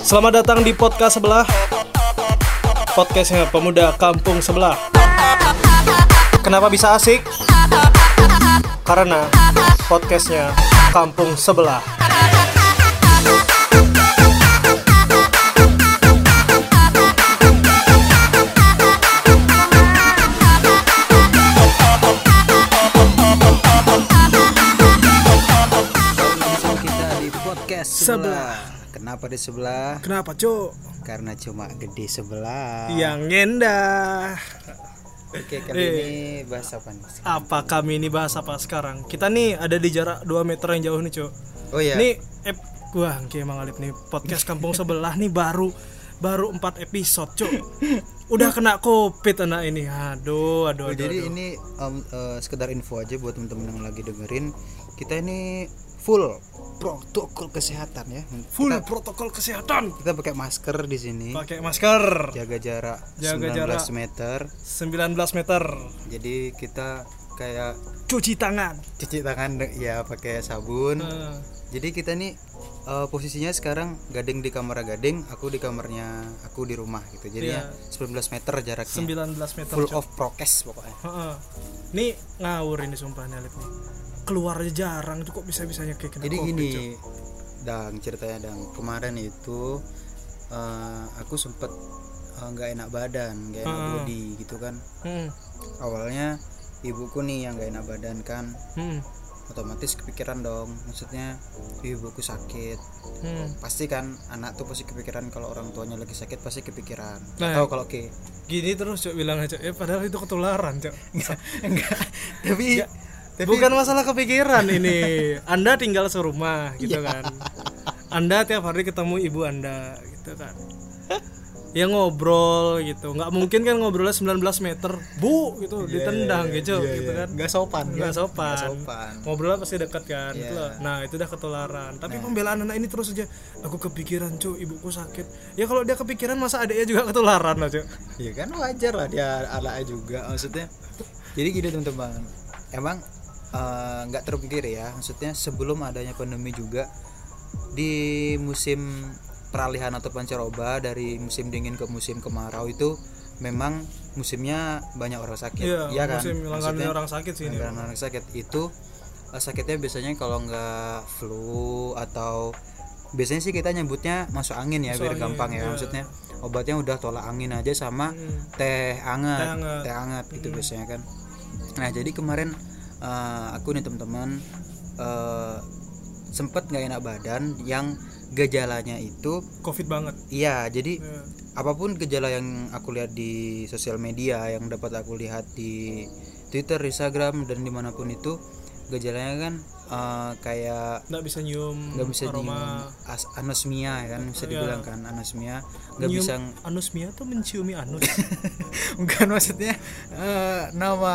Selamat datang di podcast sebelah. Podcastnya pemuda kampung sebelah. Kenapa bisa asik? Karena podcastnya kampung sebelah podcast sebelah. Kenapa di sebelah? Kenapa cuk? Karena cuma gede sebelah. Yang ngendah Oke, kali Eh. ini bahas apa nih? Apa kami ini bahas apa sekarang? Kita nih ada di jarak 2 meter yang jauh nih cuk Oh iya. Ep Wah, Ki emang Alip nih podcast kampung sebelah nih baru baru 4 episode, Cuk. Udah kena covid anak ini. Aduh, aduh, Oh, aduh. jadi aduh. ini em, eh, sekedar info aja buat teman-teman yang lagi dengerin. Kita ini full protokol kesehatan ya. full Kita, protokol kesehatan. kita pakai masker di sini. Pakai masker Jaga jarak Jaga 19 jarak. meter. 19 meter. Jadi kita kayak Cuci tangan. cuci tangan ya pakai sabun. Eh, Jadi kita nih eh, posisinya sekarang gading di kamar gading, aku di kamarnya aku di rumah gitu. Jadi Iya. 19 meter jaraknya. 19 meter. Full Cuk. of prokes pokoknya. Heeh. Nih ngawur ini sumpah Alip nih. Keluar aja jarang tuh kok bisa-bisanya kayak kena Jadi covid, gini, Cuk. dang ceritanya dang kemarin itu eh, aku sempet eh, nggak enak badan, nggak enak Heeh. body gitu kan. Hmm. Awalnya ibuku nih yang nggak enak badan kan, Hmm. otomatis kepikiran dong. Maksudnya ibuku sakit, Hmm. pasti kan anak tuh pasti kepikiran kalau orang tuanya lagi sakit pasti kepikiran. Nah. Atau kalau ke Gini terus Cuk bilang aja, ya padahal itu ketularan, Cuk. enggak, tapi tapi Bukan masalah kepikiran ini. Anda tinggal serumah gitu Iya. kan. Anda tiap hari ketemu ibu Anda gitu kan. Ya ngobrol gitu. nggak mungkin kan ngobrolnya 19 meter. Bu gitu ditendang gitu iya, gitu iya. kan. nggak sopan, kan? sopan. Nggak sopan. Ngobrolnya pasti dekat kan. Iya. gitu loh. Nah, itu udah ketularan. Tapi pembelaan anak ini terus aja aku kepikiran, cuy, ibuku sakit. Ya kalau dia kepikiran masa adiknya juga ketularan loh, cuy. Iya kan wajar lah dia anaknya juga maksudnya. Jadi gini teman-teman, emang eh, nggak terpikir ya, maksudnya sebelum adanya pandemi juga di musim peralihan atau pancaroba dari musim dingin ke musim kemarau itu memang musimnya banyak orang sakit, Iya, Iya kan? musim Maksudnya, orang sakit sih ini. langganan orang sakit itu eh, sakitnya biasanya kalau nggak flu atau biasanya sih kita nyebutnya masuk angin ya biar angin, gampang ya iya. maksudnya obatnya udah tolak angin aja sama Hmm. teh hangat Teh hangat. teh gitu biasanya kan nah jadi kemarin eh, aku nih teman-teman eh, sempet nggak enak badan yang gejalanya itu Covid banget. iya jadi Ya. apa pun gejala yang aku lihat di sosial media yang dapat aku lihat di Twitter, Instagram dan di mana pun itu gejalanya kan eh, kayak nggak bisa nyium nggak bisa nyium aroma. as anosmia ya kan bisa Iya. dibilang kan anosmia. Nggak Nyium bisa anosmia tuh menciumi anus. Bukan maksudnya eh, nama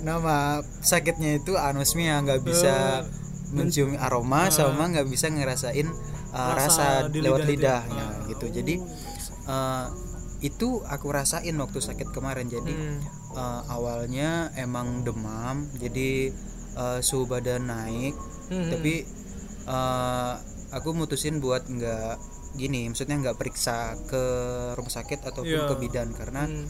nama sakitnya itu anosmia nggak bisa mencium aroma sama nggak bisa ngerasain eh, Rasa rasa, di lewat lidah itu. lidahnya gitu. Jadi eh, itu aku rasain waktu sakit kemarin. Jadi Hmm. eh, awalnya emang demam. Jadi eh, suhu badan naik Hmm. tapi eh, aku mutusin buat nggak gini maksudnya nggak periksa ke rumah sakit ataupun Iya. ke bidan karena Hmm.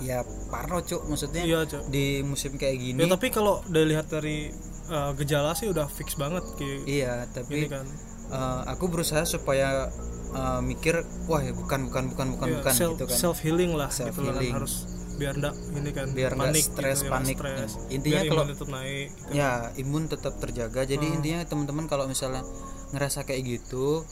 ya parno cuk maksudnya iya Cok. di musim kayak gini ya tapi kalau dilihat dari uh, gejala sih udah fix banget kayak iya gini tapi kan eh, aku berusaha supaya eh, mikir wah ya bukan bukan bukan bukan Ya, bukan self, gitu kan self healing lah Self gitu lah kan healing. harus biar enggak ini kan Biar panik stres, gitu, ya, panik. stres. Nah, intinya Biar kalau- imun tetap naik gitu. ya imun tetap terjaga jadi Hmm. intinya teman-teman kalau misalnya ngerasa kayak gitu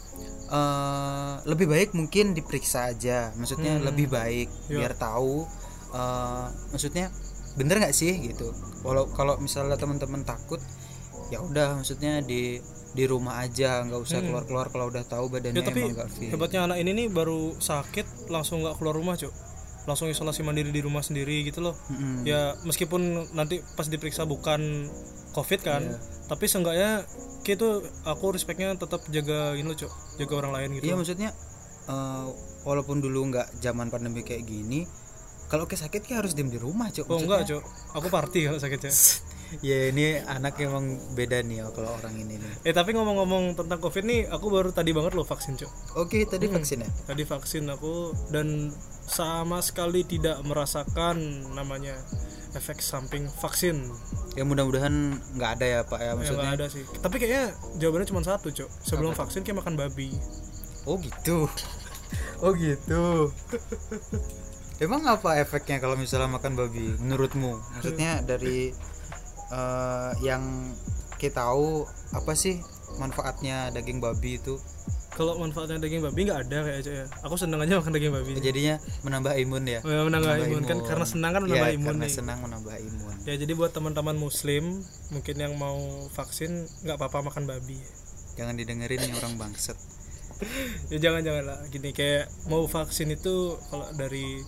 eh lebih baik mungkin diperiksa aja maksudnya Hmm. lebih baik Ya. biar tahu eh maksudnya bener nggak sih gitu walau kalau misalnya teman-teman takut ya udah maksudnya di di rumah aja nggak usah Hmm. keluar-keluar kalau udah tahu badannya ya tapi emang nggak fit hebatnya anak ini nih baru sakit langsung nggak keluar rumah cuk langsung isolasi mandiri di rumah sendiri gitu loh. Mm-mm. ya meskipun nanti pas diperiksa bukan covid kan Iya. tapi seenggaknya gitu aku respectnya tetap jaga ini loh cok. Jaga orang lain gitu Iya maksudnya eh, walaupun dulu nggak zaman pandemi kayak gini kalau kayak sakit kayak harus diem di rumah cok. Oh enggak cok. Aku party kalau sakit cok ya ini anak emang beda nih ya kalau orang ini nih. Eh tapi ngomong-ngomong tentang covid nih aku baru tadi banget loh vaksin cok oke tadi vaksin ya? Tadi vaksin aku dan sama sekali tidak merasakan namanya efek samping vaksin. Ya mudah-mudahan nggak ada ya pak ya ya maksudnya. nggak ada sih. Tapi kayaknya jawabannya cuma satu cok sebelum vaksin kayak makan babi. Oh gitu. Oh gitu. Emang apa efeknya kalau misalnya makan babi menurutmu? Maksudnya dari eh, yang kita tahu apa sih manfaatnya daging babi itu? Kalau manfaatnya daging babi nggak ada kayak cok ya. Aku seneng aja makan daging babi. Jadinya menambah imun ya? Oh, ya, menambah imun. Kan karena senang kan menambah Iya, imun karena nih. senang menambah imun. Ya jadi buat teman-teman muslim mungkin yang mau vaksin nggak apa-apa makan babi. Jangan didengerin nih orang bangsat ya jangan jangan lah. Gini kayak mau vaksin itu kalau dari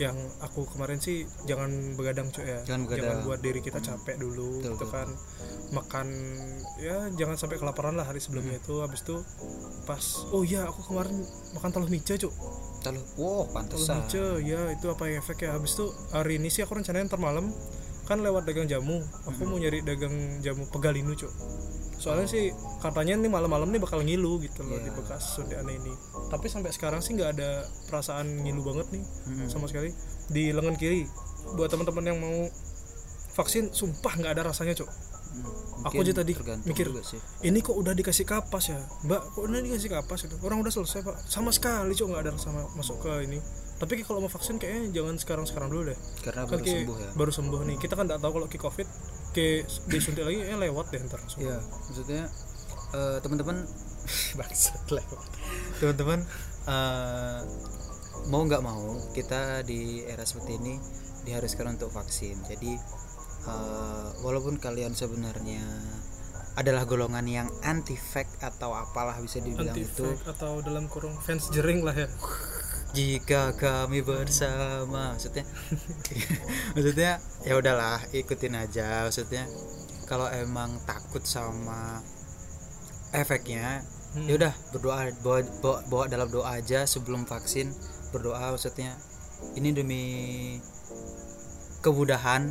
yang aku kemarin sih jangan begadang cuy ya. Jangan begadang. buat diri kita capek dulu Betul, gitu betul. kan. Makan ya jangan sampai kelaparan lah hari sebelumnya itu. Habis itu pas oh iya aku kemarin makan taluh mice cuk Tahu, wow taluh pantesan. mice ya itu apa ya efeknya? Habis itu hari ini sih aku rencananya ntar malam kan lewat dagang jamu. Aku mau nyari dagang jamu pegalinu cuk soalnya sih katanya nih malam-malam nih bakal ngilu gitu loh Iya. di bekas suntikan ini. Tapi sampai sekarang sih nggak ada perasaan ngilu banget nih Mm-mm. sama sekali. Di lengan kiri buat teman-teman yang mau vaksin sumpah nggak ada rasanya Hmm, Aku mungkin aja tadi mikir, juga sih. ini kok udah dikasih kapas ya? Mbak kok udah dikasih kapas itu orang udah selesai pak. Sama sekali cuk nggak ada rasa ma- masuk ke ini. Tapi kalau mau vaksin kayaknya jangan sekarang sekarang dulu deh. Karena kan baru sembuh ya. baru sembuh nih. Kita kan nggak tahu kalau ki covid kayak disuntik lagi ya lewat deh ntar langsung Iya, maksudnya eh, teman-teman bangsat lewat. Teman-teman eh, mau nggak mau kita di era seperti ini diharuskan untuk vaksin. Jadi eh, walaupun kalian sebenarnya adalah golongan yang anti fact atau apalah bisa dibilang anti itu fake atau dalam kurung fans jering lah ya jika kami bersama maksudnya? Maksudnya ya udahlah ikutin aja. Maksudnya kalau emang takut sama efeknya Hmm. ya udah berdoa bawa, bawa, bawa dalam doa aja sebelum vaksin berdoa maksudnya. Ini demi kemudahan.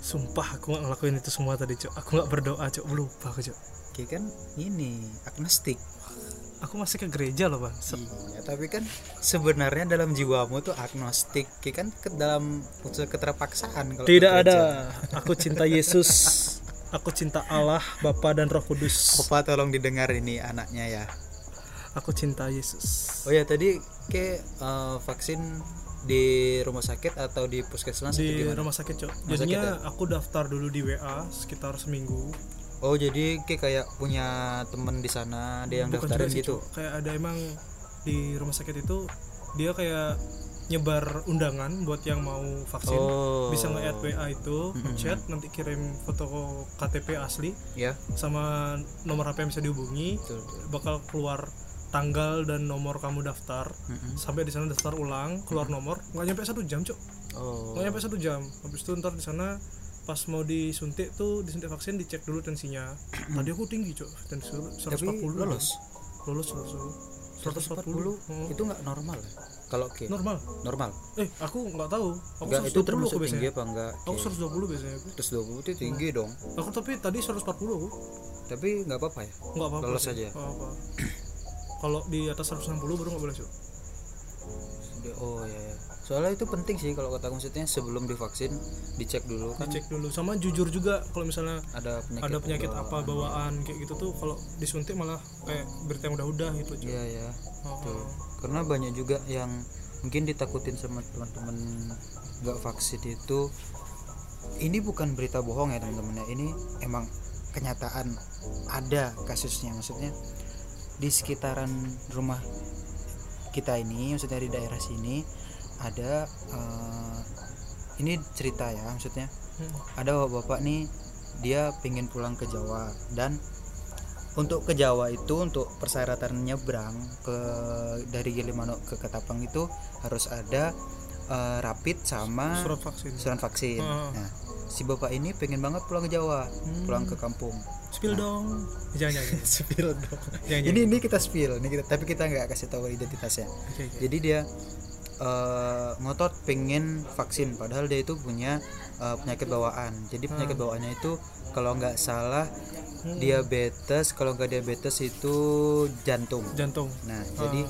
Sumpah aku nggak ngelakuin itu semua tadi cok. Aku nggak berdoa cok. Lupa aku cok. Kayak kan ini agnostik aku masih ke gereja loh bang. Set. Iya, tapi kan sebenarnya dalam jiwamu tuh agnostik, Kayak kan? Ke dalam keterpaksaan kalau tidak ke ada. Aku cinta Yesus. Aku cinta Allah Bapa dan Roh Kudus. Opa tolong didengar ini anaknya ya. aku cinta Yesus. Oh ya tadi ke eh, vaksin di rumah sakit atau di puskesmas di rumah sakit cok. Jadinya sakit aku daftar dulu di WA sekitar seminggu Oh jadi kayak punya temen di sana dia yang Bukan daftarin sih, gitu. Kayak ada emang di rumah sakit itu dia kayak nyebar undangan buat yang mau vaksin Oh. bisa nge-add WA itu chat nanti kirim foto KTP asli Ya. sama nomor HP yang bisa dihubungi Betul, betul. bakal keluar tanggal dan nomor kamu daftar Mm-mm. sampai di sana daftar ulang keluar nomor nggak nyampe satu jam cok Oh. nggak nyampe satu jam habis itu ntar di sana pas mau disuntik tuh disuntik vaksin dicek dulu tensinya tadi aku tinggi cok tensi Tapi 140 lolos. lolos lolos 140 Hmm. itu nggak normal ya? Kalau ke normal normal. eh aku nggak tahu aku Enggak itu 120 termasuk aku tinggi biasanya apa enggak? aku 120 biasanya aku Terus 20 itu tinggi dong. aku tapi tadi 140 aku Tapi nggak apa-apa ya. nggak apa-apa Lolos sih. aja. Nggak apa-apa kalau di atas 160 baru nggak boleh cok Oh ya, ya. Soalnya itu penting sih kalau kata maksudnya sebelum divaksin dicek dulu kan dicek dulu sama jujur juga kalau misalnya ada penyakit. ada penyakit bawaan. apa bawaan kayak gitu tuh kalau disuntik malah kayak berita yang udah-udah gitu. Iya ya. Oh, Tuh. Karena banyak juga yang mungkin ditakutin sama teman-teman nggak vaksin itu ini bukan berita bohong ya teman-teman ya. Ini emang kenyataan ada kasusnya maksudnya di sekitaran rumah kita ini maksudnya di daerah sini ada eh, ini cerita ya maksudnya Hmm. ada bapak nih dia pengen pulang ke Jawa dan untuk ke Jawa itu untuk persyaratan nyebrang ke dari Gilimanuk ke Ketapang itu harus ada eh, rapid sama surat vaksin surat vaksin. Ah. Nah, si bapak ini pengen banget pulang ke Jawa, Hmm. pulang ke kampung. spill dong jangan jangan jangan. Spill dong. jangan Ini ini kita spill, ini kita tapi kita nggak kasih tahu identitasnya. Oke, oke. Jadi dia eh, ngotot pengen vaksin. Padahal dia itu punya eh, penyakit bawaan. Jadi penyakit bawaannya itu kalau nggak salah diabetes kalau nggak diabetes itu jantung. Jantung. Nah jadi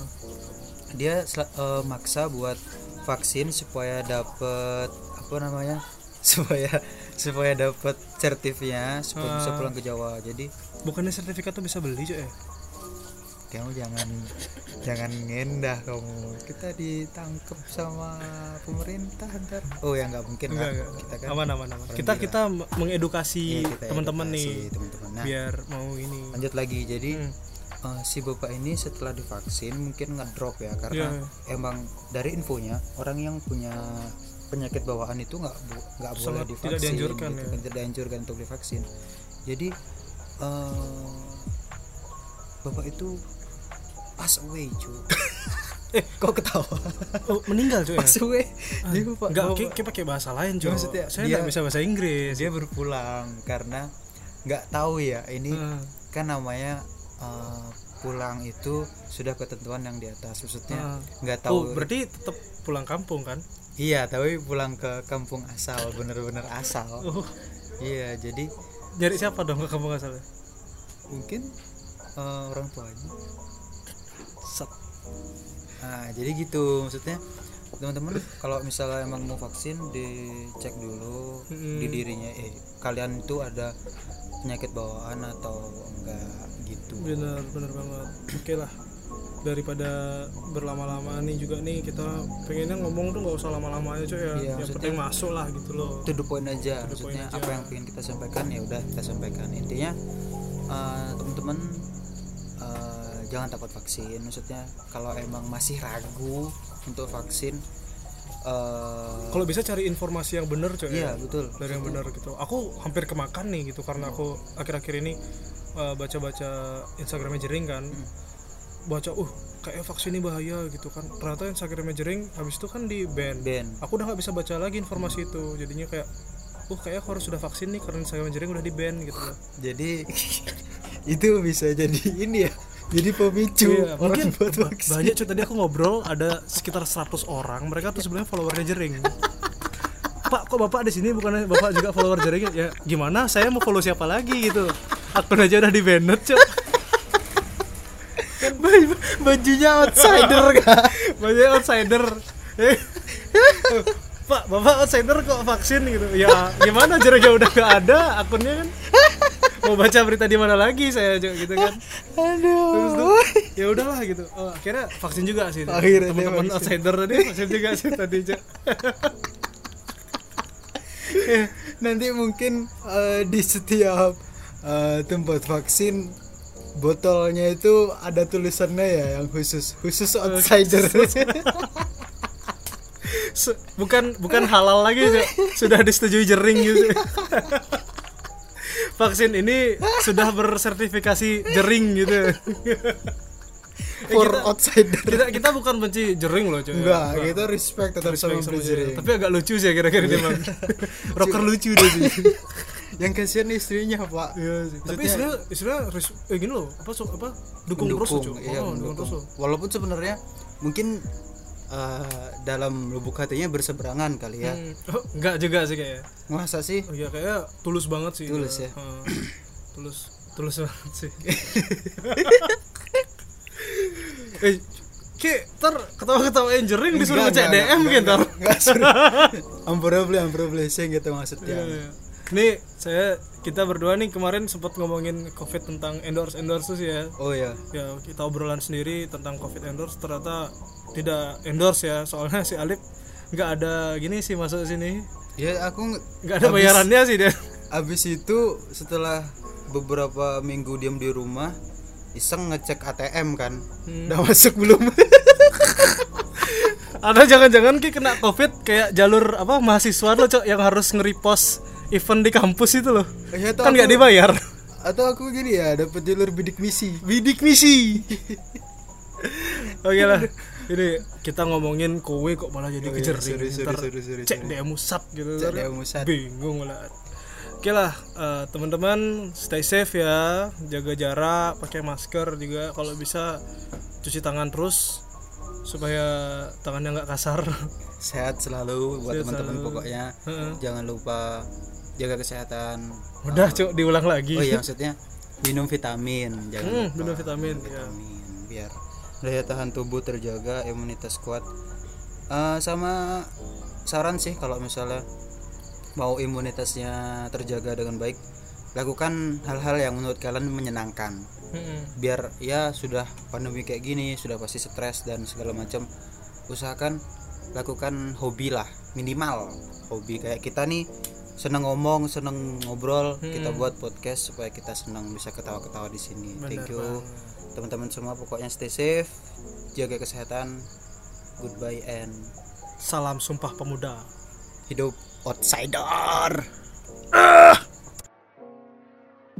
dia eh, maksa buat vaksin supaya dapat apa namanya supaya supaya dapat sertifnya supaya bisa pulang ke Jawa. Jadi bukannya sertifikat tuh bisa beli cuy ya kamu jangan jangan ngendah kamu. Kita ditangkap sama pemerintah ntar. Oh ya nggak mungkin enggak enggak kita kan aman aman aman. kita kita me- mengedukasi kita teman-teman nih teman-teman. Nah biar mau ini. lanjut lagi. Jadi Hmm. eh, si bapak ini setelah divaksin mungkin ngedrop ya karena Iya. emang dari infonya orang yang punya penyakit bawaan itu nggak bu- nggak boleh divaksin tidak dianjurkan gitu ya. kan, tidak dianjurkan untuk divaksin. Jadi eh, bapak itu pass away cuy. Eh. kok ketawa? Oh meninggal cuy ya? pass away. Dia bapak enggak bapak- kayak kayak pakai bahasa lain cuy. Maksudnya, saya dia- nggak bisa bahasa Inggris. dia berpulang karena nggak tahu ya ini Hmm. kan namanya eh, pulang itu sudah ketentuan yang di atas. Maksudnya Ah. nggak tahu oh berarti tetap pulang kampung kan? Iya tapi pulang ke kampung asal bener-bener asal. Oh. Iya jadi nyari siapa dong ke kampung asalnya? Mungkin eh, orang tuanya Set. nah jadi gitu maksudnya teman-teman kalau misalnya emang mau vaksin dicek dulu Mm-mm. di dirinya eh kalian itu ada penyakit bawaan atau enggak gitu bener bener banget oke lah daripada berlama-lama nih juga nih kita pengennya ngomong tuh nggak usah lama-lama aja cuy ya Iya, yang maksudnya- penting masuk lah gitu loh to the point aja To the point maksudnya aja. apa yang pengen kita sampaikan ya udah kita sampaikan intinya eh, teman-teman jangan takut vaksin. Maksudnya kalau emang masih ragu untuk vaksin eh, kalau bisa cari informasi yang bener cuy iya ya. betul. Dari yang benar gitu. Aku hampir kemakan nih gitu karena aku akhir-akhir ini uh, baca-baca Instagramnya jering kan. Baca uh kayak vaksin ini bahaya gitu kan. Ternyata Instagramnya jering habis itu kan di ban Ben aku udah nggak bisa baca lagi informasi itu. Jadinya kayak uh kayak aku harus sudah vaksin nih karena Instagram jering udah di ban gitu. Loh jadi itu bisa jadi ini ya jadi pemicu. Iya, orang mungkin buat vaksin. banyak cuy tadi aku ngobrol ada sekitar 100 orang mereka tuh sebenarnya followernya jering. Pak kok bapak di sini? Bukan bapak juga follower jering. Ya gimana? Saya mau follow siapa lagi gitu. Akun aja udah di banned cuy Baju- bajunya outsider kan banyak outsider. Eh, Pak bapak outsider kok vaksin gitu. Ya gimana? Jerengnya udah gak ada akunnya kan mau baca berita di mana lagi saya juga gitu kan? Terus tuh, aduh ya udahlah gitu. Oh, akhirnya vaksin juga sih. Akhirnya teman-teman outsider tadi vaksin juga sih tadi Cok. Eh, nanti mungkin eh, di setiap eh, tempat vaksin botolnya itu ada tulisannya ya yang khusus. Khusus outsider. Se- bukan bukan halal lagi sudah disetujui jering gitu vaksin ini sudah bersertifikasi jering gitu. Eh, for kita- outsider. kita kita bukan benci jering loh cuy. Enggak kita respect tetap Respect sama sama jering. Jering. tapi agak lucu sih kira-kira dia bang. Rocker lucu dia sih. Yang kasihan istrinya pak. Iya sih. tapi istrinya istrinya eh gini loh apa so, apa dukung, terus cuy. iya, oh, dukung walaupun sebenarnya mungkin eh, dalam lubuk hatinya berseberangan kali ya. Hmm, oh, enggak juga sih kayaknya masa sih? Oh, iya kayak tulus banget sih Tulus ya? Heeh. tulus tulus banget sih. Eh Ki, ntar ketawa-ketawain jering disuruh Enggak, ngecek enggak, DM enggak, gitu ntar. enggak suruh ambrable ambrable sih gitu maksudnya. Iya, Nih saya kita berdua nih kemarin sempat ngomongin covid tentang endorse endorse ya. oh ya Ya kita obrolan sendiri tentang covid endorse ternyata tidak endorse ya soalnya si Alip nggak ada gini sih masuk sini ya aku nggak ada habis- bayarannya sih dia. Abis itu setelah beberapa minggu diam di rumah iseng ngecek ATM kan Hmm. udah masuk belum Ada jangan-jangan ki kena covid kayak jalur apa mahasiswa lo cok yang harus nge-repost event di kampus itu loh. Ya, atau kan nggak dibayar. atau aku gini ya dapat jalur bidik misi Bidik misi. Oke lah. Ini kita ngomongin kowe kok malah jadi Oh iya, kejering. sorry, sorry, Ntar sorry, sorry, cek. DM musat gitu. Cek DM musat. Bingung lah. Oke lah, eh, teman-teman stay safe ya, jaga jarak, pakai masker juga. Kalau bisa cuci tangan terus. supaya tangannya nggak kasar sehat selalu buat teman-teman pokoknya Heeh. jangan lupa jaga kesehatan udah cok diulang lagi oh iya maksudnya minum vitamin jangan Hmm, lupa. minum vitamin, ya. vitamin biar daya tahan tubuh terjaga imunitas kuat Eh, sama saran sih kalau misalnya mau imunitasnya terjaga dengan baik lakukan hal-hal yang menurut kalian menyenangkan Mm-mm. biar ya sudah pandemi kayak gini sudah pasti stres dan segala macam usahakan lakukan hobi lah minimal hobi kayak kita nih seneng ngomong seneng ngobrol kita buat podcast supaya kita senang bisa ketawa-ketawa di sini. Thank you. teman-teman semua pokoknya stay safe jaga kesehatan. Goodbye and salam sumpah pemuda. Hidup outsider